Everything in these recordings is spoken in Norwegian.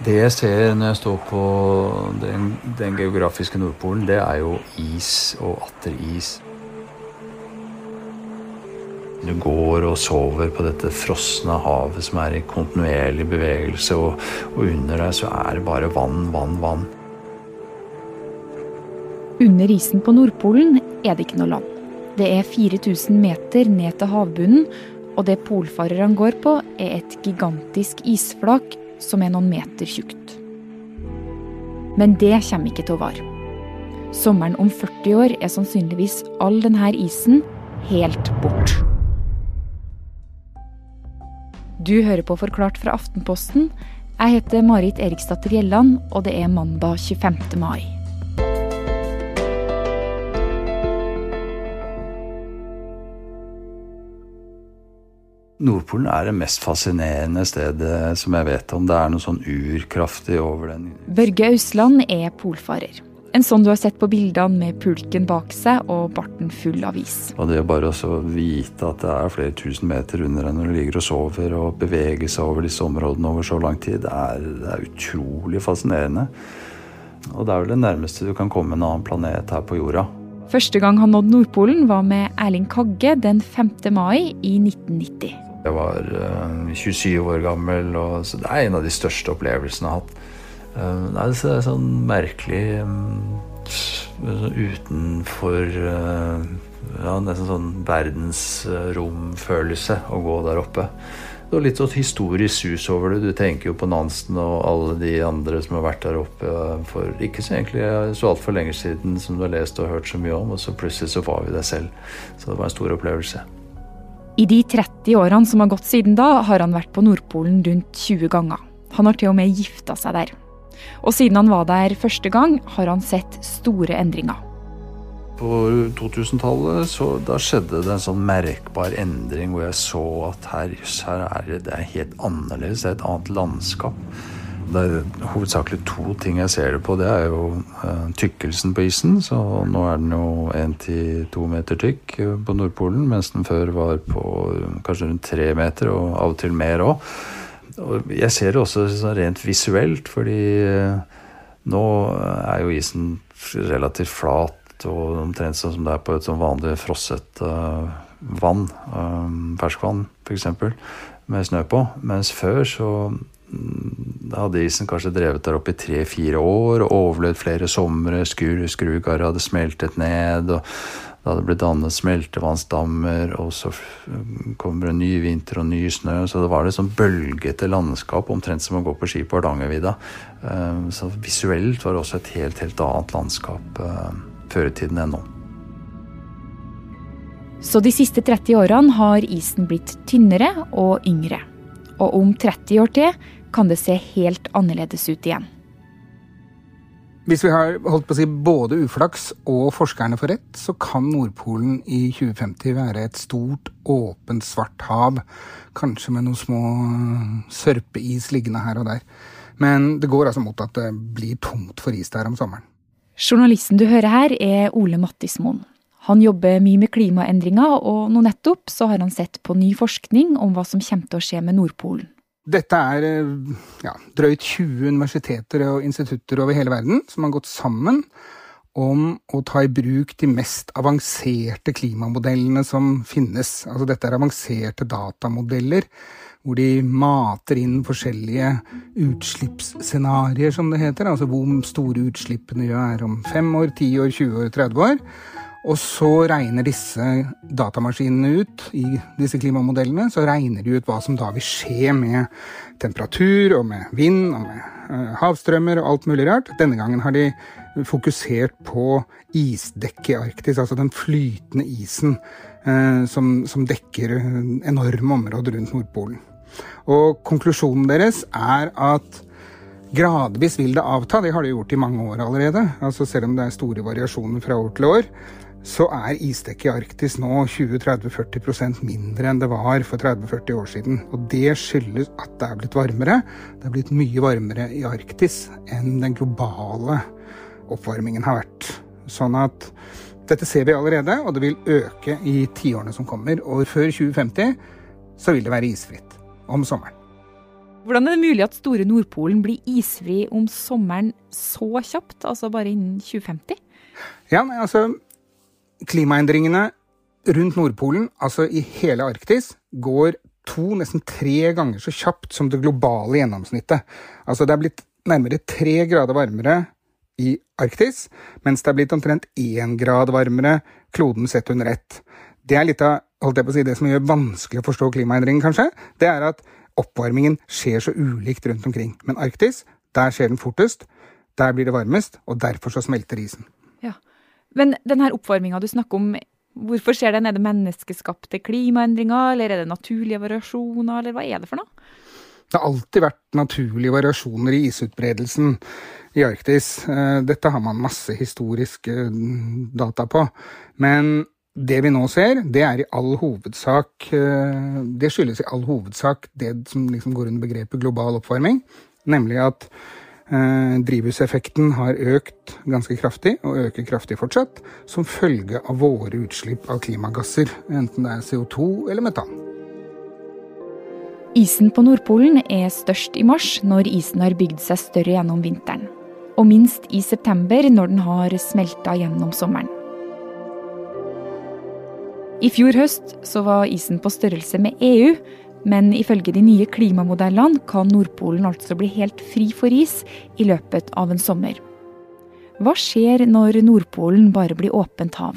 Det jeg ser når jeg står på den, den geografiske Nordpolen, det er jo is og atter is. Du går og sover på dette frosne havet som er i kontinuerlig bevegelse, og, og under deg så er det bare vann, vann, vann. Under isen på Nordpolen er det ikke noe land. Det er 4000 meter ned til havbunnen, og det polfarerne går på, er et gigantisk isflak som er noen meter tjukt. Men det kommer ikke til å vare. Sommeren om 40 år er sannsynligvis all denne isen helt bort. Du hører på Forklart fra Aftenposten. Jeg heter Marit Eriksdatter Gjelland, og det er mandag 25. mai. Nordpolen er det mest fascinerende stedet som jeg vet om. Det er noe sånn urkraftig over den. Børge Ausland er polfarer. En sånn du har sett på bildene med pulken bak seg og barten full av is. Og det bare å vite at det er flere tusen meter under deg når du ligger og sover, og bevege seg over disse områdene over så lang tid, det er, det er utrolig fascinerende. Og det er vel det nærmeste du kan komme en annen planet her på jorda. Første gang han nådde Nordpolen, var med Erling Kagge den 5. mai i 1990. Jeg var uh, 27 år gammel, og, så det er en av de største opplevelsene jeg har hatt. Uh, det er sånn merkelig um, utenfor ja, Nesten sånn verdensromfølelse å gå der oppe. Var litt sånn historisk sus over det. Du tenker jo på Nansen og alle de andre som har vært der oppe for ikke så egentlig så altfor lenge siden, som du har lest og hørt så mye om, og så plutselig så var vi der selv. Så det var en stor opplevelse. I de 30 årene som har gått siden da, har han vært på Nordpolen rundt 20 ganger. Han har til og med gifta seg der. Og siden han var der første gang, har han sett store endringer. På 2000-tallet så da skjedde det en sånn merkbar endring hvor jeg så at her, her er det, det er helt annerledes. Det er et annet landskap. Det er hovedsakelig to ting jeg ser det på. Det er jo uh, tykkelsen på isen. Så nå er den jo én til to meter tykk uh, på Nordpolen, mens den før var på uh, kanskje rundt tre meter, og av og til mer òg. Jeg ser det også sånn rent visuelt, fordi nå er jo isen relativt flat og omtrent sånn som det er på et sånn vanlig frosset vann, ferskvann f.eks., med snø på. Mens før så da hadde isen kanskje drevet der oppe i tre-fire år og overlevd flere somre. Skru, hadde smeltet ned, og det hadde blitt dannet smeltevannsdammer. Og så kommer det ny vinter og ny snø. Så det var et sånn bølgete landskap, omtrent som å gå på ski på Hardangervidda. Så visuelt var det også et helt, helt annet landskap før i tiden enn nå. Så de siste 30 årene har isen blitt tynnere og yngre. Og om 30 år til kan det se helt annerledes ut igjen. Hvis vi har holdt på å si både uflaks og forskerne får rett, så kan Nordpolen i 2050 være et stort, åpent, svart hav. Kanskje med noen små sørpeis liggende her og der. Men det går altså mot at det blir tomt for is der om sommeren. Journalisten du hører her, er Ole Mattismoen. Han jobber mye med klimaendringer, og nå nettopp så har han sett på ny forskning om hva som kommer til å skje med Nordpolen. Dette er ja, drøyt 20 universiteter og institutter over hele verden som har gått sammen om å ta i bruk de mest avanserte klimamodellene som finnes. Altså dette er avanserte datamodeller hvor de mater inn forskjellige utslippsscenarioer, som det heter. Altså hvor store utslippene er om 5 år, 10 år, 20 år, 30 år. Og så regner disse datamaskinene ut i disse klimamodellene, så regner de ut hva som da vil skje med temperatur og med vind og med uh, havstrømmer og alt mulig rart. Denne gangen har de fokusert på isdekket i Arktis, altså den flytende isen eh, som, som dekker enorme områder rundt Nordpolen. Og konklusjonen deres er at Gradvis vil det avta, det har det gjort i mange år allerede. Altså Selv om det er store variasjoner fra år til år, så er isdekket i Arktis nå 20-30-40% mindre enn det var for 30-40 år siden. Og det skyldes at det er blitt varmere. Det er blitt mye varmere i Arktis enn den globale oppvarmingen har vært. Sånn at dette ser vi allerede, og det vil øke i tiårene som kommer. Og før 2050 så vil det være isfritt om sommeren. Hvordan er det mulig at Store Nordpolen blir isfri om sommeren så kjapt, altså bare innen 2050? Ja, altså Klimaendringene rundt Nordpolen, altså i hele Arktis, går to, nesten tre ganger så kjapt som det globale gjennomsnittet. Altså det er blitt nærmere tre grader varmere i Arktis, mens det er blitt omtrent én grad varmere kloden sett under ett. Det er litt av holdt jeg på å si, det som gjør vanskelig å forstå klimaendringen, kanskje. Det er at oppvarmingen skjer så ulikt rundt omkring. Men Arktis, der skjer den fortest, der blir det varmest, og derfor så smelter isen. Ja, Men denne oppvarminga du snakker om, hvorfor skjer den? Er det menneskeskapte klimaendringer, eller er det naturlige variasjoner, eller hva er det for noe? Det har alltid vært naturlige variasjoner i isutbredelsen i Arktis. Eh, dette har man masse historiske mm, data på. Men det vi nå ser, det er i all hovedsak eh, Det skyldes i all hovedsak det som liksom går under begrepet global oppvarming, nemlig at eh, drivhuseffekten har økt ganske kraftig, og øker kraftig fortsatt, som følge av våre utslipp av klimagasser, enten det er CO2 eller metan. Isen på Nordpolen er størst i mars, når isen har bygd seg større gjennom vinteren. Og minst i september, når den har smelta gjennom sommeren. I fjor høst så var isen på størrelse med EU, men ifølge de nye klimamodellene kan Nordpolen altså bli helt fri for is i løpet av en sommer. Hva skjer når Nordpolen bare blir åpent hav?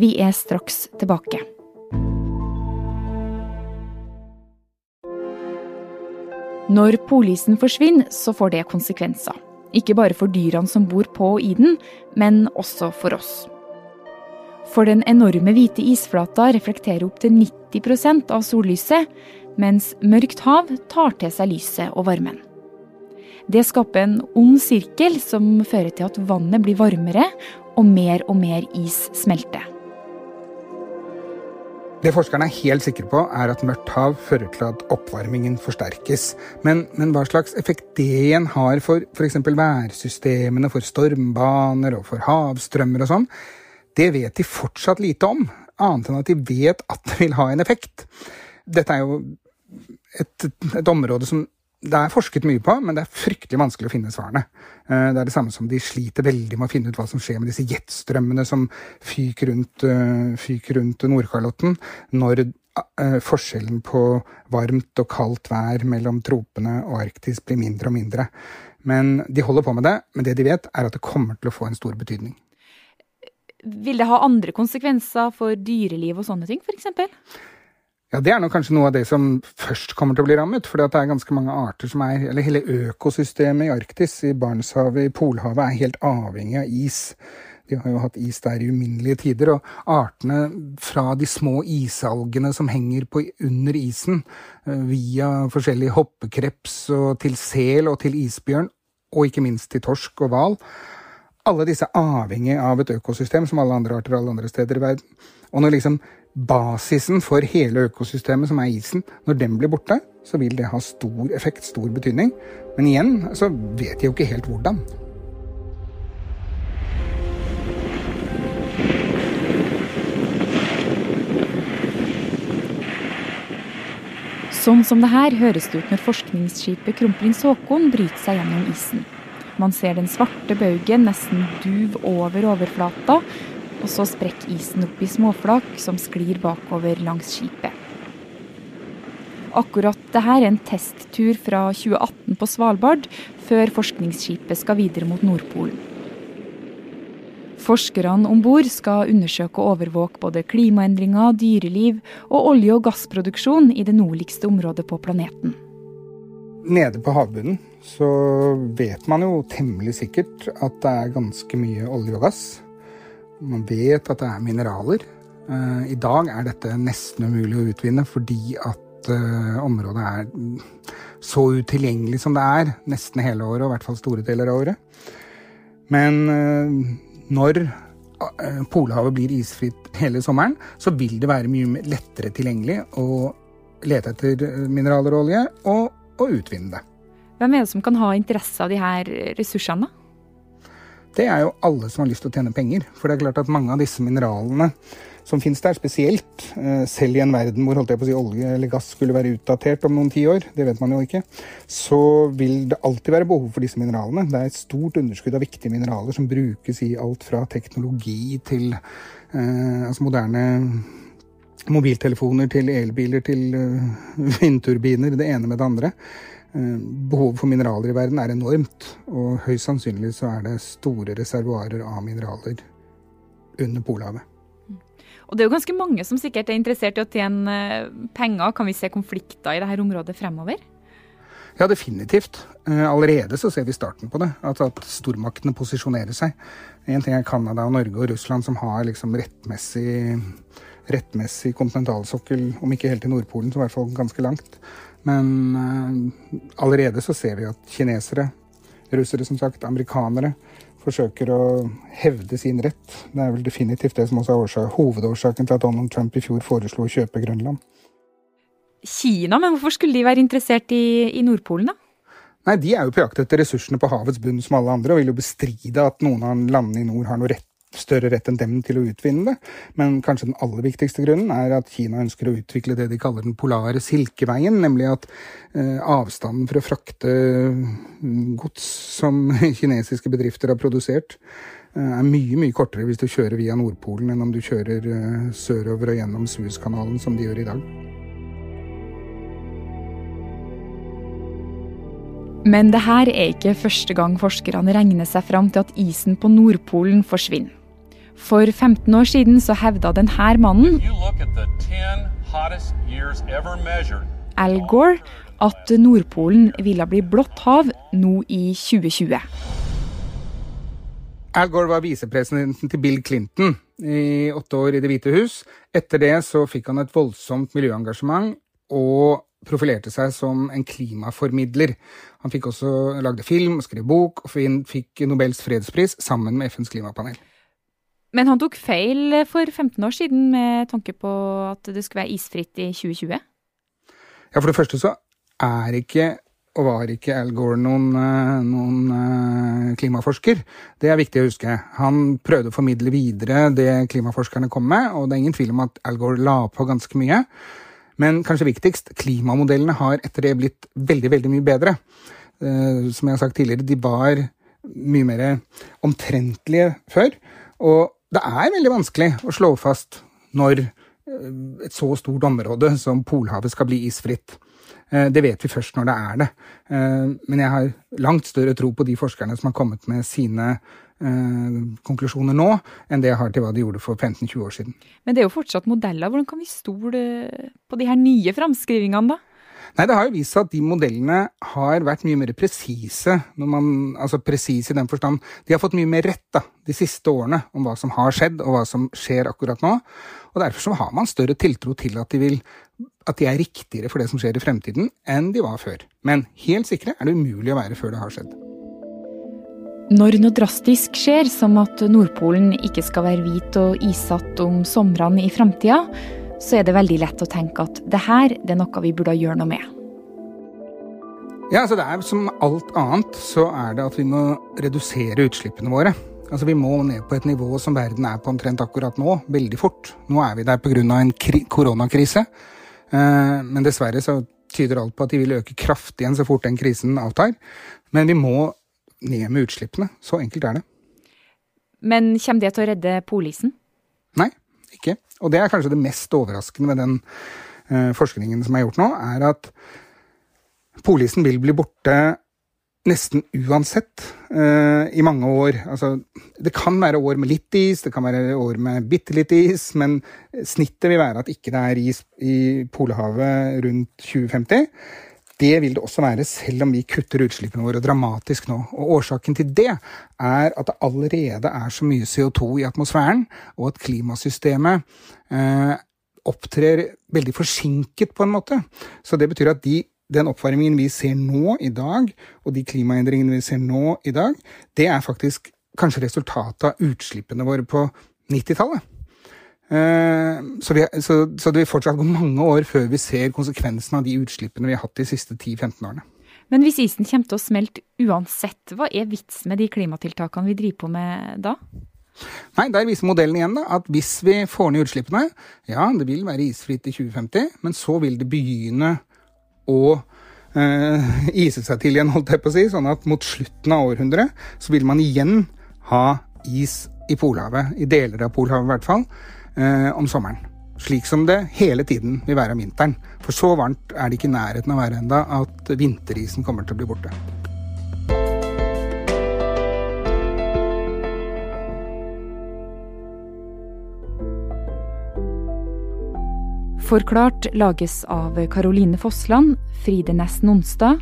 Vi er straks tilbake. Når polisen forsvinner, så får det konsekvenser. Ikke bare for dyrene som bor på og i den, men også for oss. For den enorme hvite isflata reflekterer opptil 90% av sollyset, mens mørkt hav tar til seg lyset og varmen. Det skaper en ond sirkel som fører til at vannet blir varmere og mer og mer is smelter. Det forskerne er helt sikre på, er at mørkt hav fører til at oppvarmingen forsterkes. Men, men hva slags effekt det igjen har for f.eks. værsystemene, for stormbaner og for havstrømmer og sånn, det vet de fortsatt lite om, annet enn at de vet at det vil ha en effekt. Dette er jo et, et område som det er forsket mye på, men det er fryktelig vanskelig å finne svarene. Eh, det er det samme som de sliter veldig med å finne ut hva som skjer med disse jetstrømmene som fyker rundt, eh, fyker rundt Nordkalotten, når eh, forskjellen på varmt og kaldt vær mellom tropene og Arktis blir mindre og mindre. Men de holder på med det, men det de vet, er at det kommer til å få en stor betydning. Vil det ha andre konsekvenser for dyreliv og sånne ting, f.eks.? Ja, Det er nok kanskje noe av det som først kommer til å bli rammet. For det er ganske mange arter som er Eller hele økosystemet i Arktis, i Barentshavet, i Polhavet, er helt avhengig av is. De har jo hatt is der i uminnelige tider. Og artene fra de små isalgene som henger på under isen, eh, via forskjellige hoppekreps og til sel og til isbjørn, og ikke minst til torsk og hval, alle disse avhengig av et økosystem som alle andre arter alle andre steder i verden. Og når liksom basisen for hele økosystemet, som er isen, når den blir borte, så vil det ha stor effekt, stor betydning. Men igjen så vet de jo ikke helt hvordan. Sånn som det her høres det ut når forskningsskipet Kronprins Haakon bryter seg gjennom isen. Man ser den svarte baugen nesten duv over overflata, og så sprekker isen opp i småflak som sklir bakover langs skipet. Akkurat dette er en testtur fra 2018 på Svalbard, før forskningsskipet skal videre mot Nordpolen. Forskerne om bord skal undersøke og overvåke både klimaendringer, dyreliv og olje- og gassproduksjon i det nordligste området på planeten. Nede på havbunnen så vet man jo temmelig sikkert at det er ganske mye olje og gass. Man vet at det er mineraler. Eh, I dag er dette nesten umulig å utvinne fordi at eh, området er så utilgjengelig som det er nesten hele året, og i hvert fall store deler av året. Men eh, når Polhavet blir isfritt hele sommeren, så vil det være mye lettere tilgjengelig å lete etter mineraler og olje, og å utvinne det. Hvem er det som kan ha interesse av de her ressursene? Det er jo alle som har lyst til å tjene penger. For det er klart at mange av disse mineralene som finnes der, spesielt eh, selv i en verden hvor holdt jeg på å si, olje eller gass skulle være utdatert om noen tiår, det vet man jo ikke, så vil det alltid være behov for disse mineralene. Det er et stort underskudd av viktige mineraler som brukes i alt fra teknologi til eh, altså moderne mobiltelefoner til elbiler til uh, vindturbiner, det ene med det andre. Uh, behovet for mineraler i verden er enormt, og høyst sannsynlig så er det store reservoarer av mineraler under Polhavet. Og det er jo ganske mange som sikkert er interessert i å tjene eh, penger. Kan vi se konflikter i dette området fremover? Ja, definitivt. Eh, allerede så ser vi starten på det. At, at stormaktene posisjonerer seg. En ting er Canada Norge og Russland som har liksom rettmessig, rettmessig kontinentalsokkel, om ikke helt til Nordpolen, så i hvert fall ganske langt. Men uh, allerede så ser vi at kinesere, russere som sagt, amerikanere forsøker å hevde sin rett. Det er vel definitivt det som også er årsak, hovedårsaken til at Donald Trump i fjor foreslo å kjøpe Grønland. Kina, men hvorfor skulle de være interessert i, i Nordpolen, da? Nei, De er jo på jakt etter ressursene på havets bunn som alle andre, og vil jo bestride at noen av landene i nord har noe rett større rett enn dem til å utvinne det. Men kanskje den aller viktigste grunnen er at Kina ønsker å utvikle det de kaller den polare silkeveien, nemlig at eh, avstanden for å frakte mm, gods som kinesiske bedrifter har produsert, eh, er mye mye kortere hvis du kjører via Nordpolen enn om du kjører eh, sørover og gjennom Suezkanalen, som de gjør i dag. Men det her er ikke første gang forskerne regner seg fram til at isen på Nordpolen forsvinner. For 15 år siden så hevda denne mannen, Al Gore, at Nordpolen ville bli blått hav nå i 2020. Al Gore var visepresidenten til Bill Clinton i åtte år i Det hvite hus. Etter det så fikk han et voldsomt miljøengasjement og profilerte seg som en klimaformidler. Han fikk også lagde film skrev bok, og fikk Nobels fredspris sammen med FNs klimapanel. Men han tok feil for 15 år siden med tanke på at det skulle være isfritt i 2020? Ja, for det første så er ikke og var ikke Al Gore noen, eh, noen uh, klimaforsker. Det er viktig å huske. Han prøvde å formidle videre det klimaforskerne kom med, og det er ingen tvil om at Al Gore la på ganske mye. Men kanskje viktigst, klimamodellene har etter det blitt veldig, veldig mye bedre. Som jeg har sagt tidligere, de var mye mer omtrentlige før. Og det er veldig vanskelig å slå fast når eh, et så stort område som Polhavet skal bli isfritt. Eh, det vet vi først når det er det. Eh, men jeg har langt større tro på de forskerne som har kommet med sine konklusjoner nå, enn det jeg har til hva de gjorde for 15-20 år siden. Men det er jo fortsatt modeller. Hvordan kan vi stole på de her nye framskrivingene, da? Nei, det har jo vist seg at de modellene har vært mye mer presise. Altså presise i den forstand De har fått mye mer rett da, de siste årene om hva som har skjedd, og hva som skjer akkurat nå. Og derfor så har man større tiltro til at de, vil, at de er riktigere for det som skjer i fremtiden, enn de var før. Men helt sikre er det umulig å være før det har skjedd. Når noe drastisk skjer, som at Nordpolen ikke skal være hvit og issatt om somrene i framtida, så er det veldig lett å tenke at det her det er noe vi burde gjøre noe med. Ja, altså det er Som alt annet så er det at vi må redusere utslippene våre. Altså Vi må ned på et nivå som verden er på omtrent akkurat nå, veldig fort. Nå er vi der pga. en koronakrise. Eh, men dessverre så tyder alt på at de vil øke kraftig igjen så fort den krisen avtar. Men vi må ned med utslippene. Så enkelt er det. Men kommer det til å redde polisen? Ikke. Og det er kanskje det mest overraskende med den uh, forskningen som er gjort nå, er at polisen vil bli borte nesten uansett uh, i mange år. Altså, det kan være år med litt is, det kan være år med bitte litt is, men snittet vil være at ikke det er is i Polhavet rundt 2050. Det vil det også være selv om vi kutter utslippene våre dramatisk nå. Og Årsaken til det er at det allerede er så mye CO2 i atmosfæren, og at klimasystemet eh, opptrer veldig forsinket på en måte. Så det betyr at de, den oppvarmingen vi ser nå i dag, og de klimaendringene vi ser nå i dag, det er faktisk kanskje resultatet av utslippene våre på 90-tallet. Eh, så, vi, så, så, det vil fortsatt gå mange år før vi ser konsekvensen av de utslippene vi har hatt de siste 10-15 årene. Men hvis isen kommer til å smelte uansett, hva er vitsen med de klimatiltakene vi driver på med da? Nei, Der viser modellen igjen da, at hvis vi får ned utslippene Ja, det vil være isfritt i 2050, men så vil det begynne å eh, ise seg til igjen, holdt jeg på å si. Sånn at mot slutten av århundret så vil man igjen ha is i Polhavet, i deler av Polhavet i hvert fall, eh, om sommeren. Slik som det hele tiden vil være om vinteren. For så varmt er det ikke i nærheten av å være enda at vinterisen kommer til å bli borte. Forklart lages av Caroline Fossland, Fride Næss Nonstad,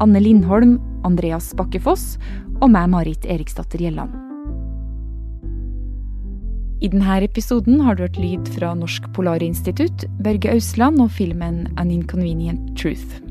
Anne Lindholm, Andreas Bakkefoss og meg, Marit Eriksdatter Gjelland. I denne episoden har du hørt lyd fra Norsk Polarinstitutt, Børge Ausland og filmen An Inconvenient Truth.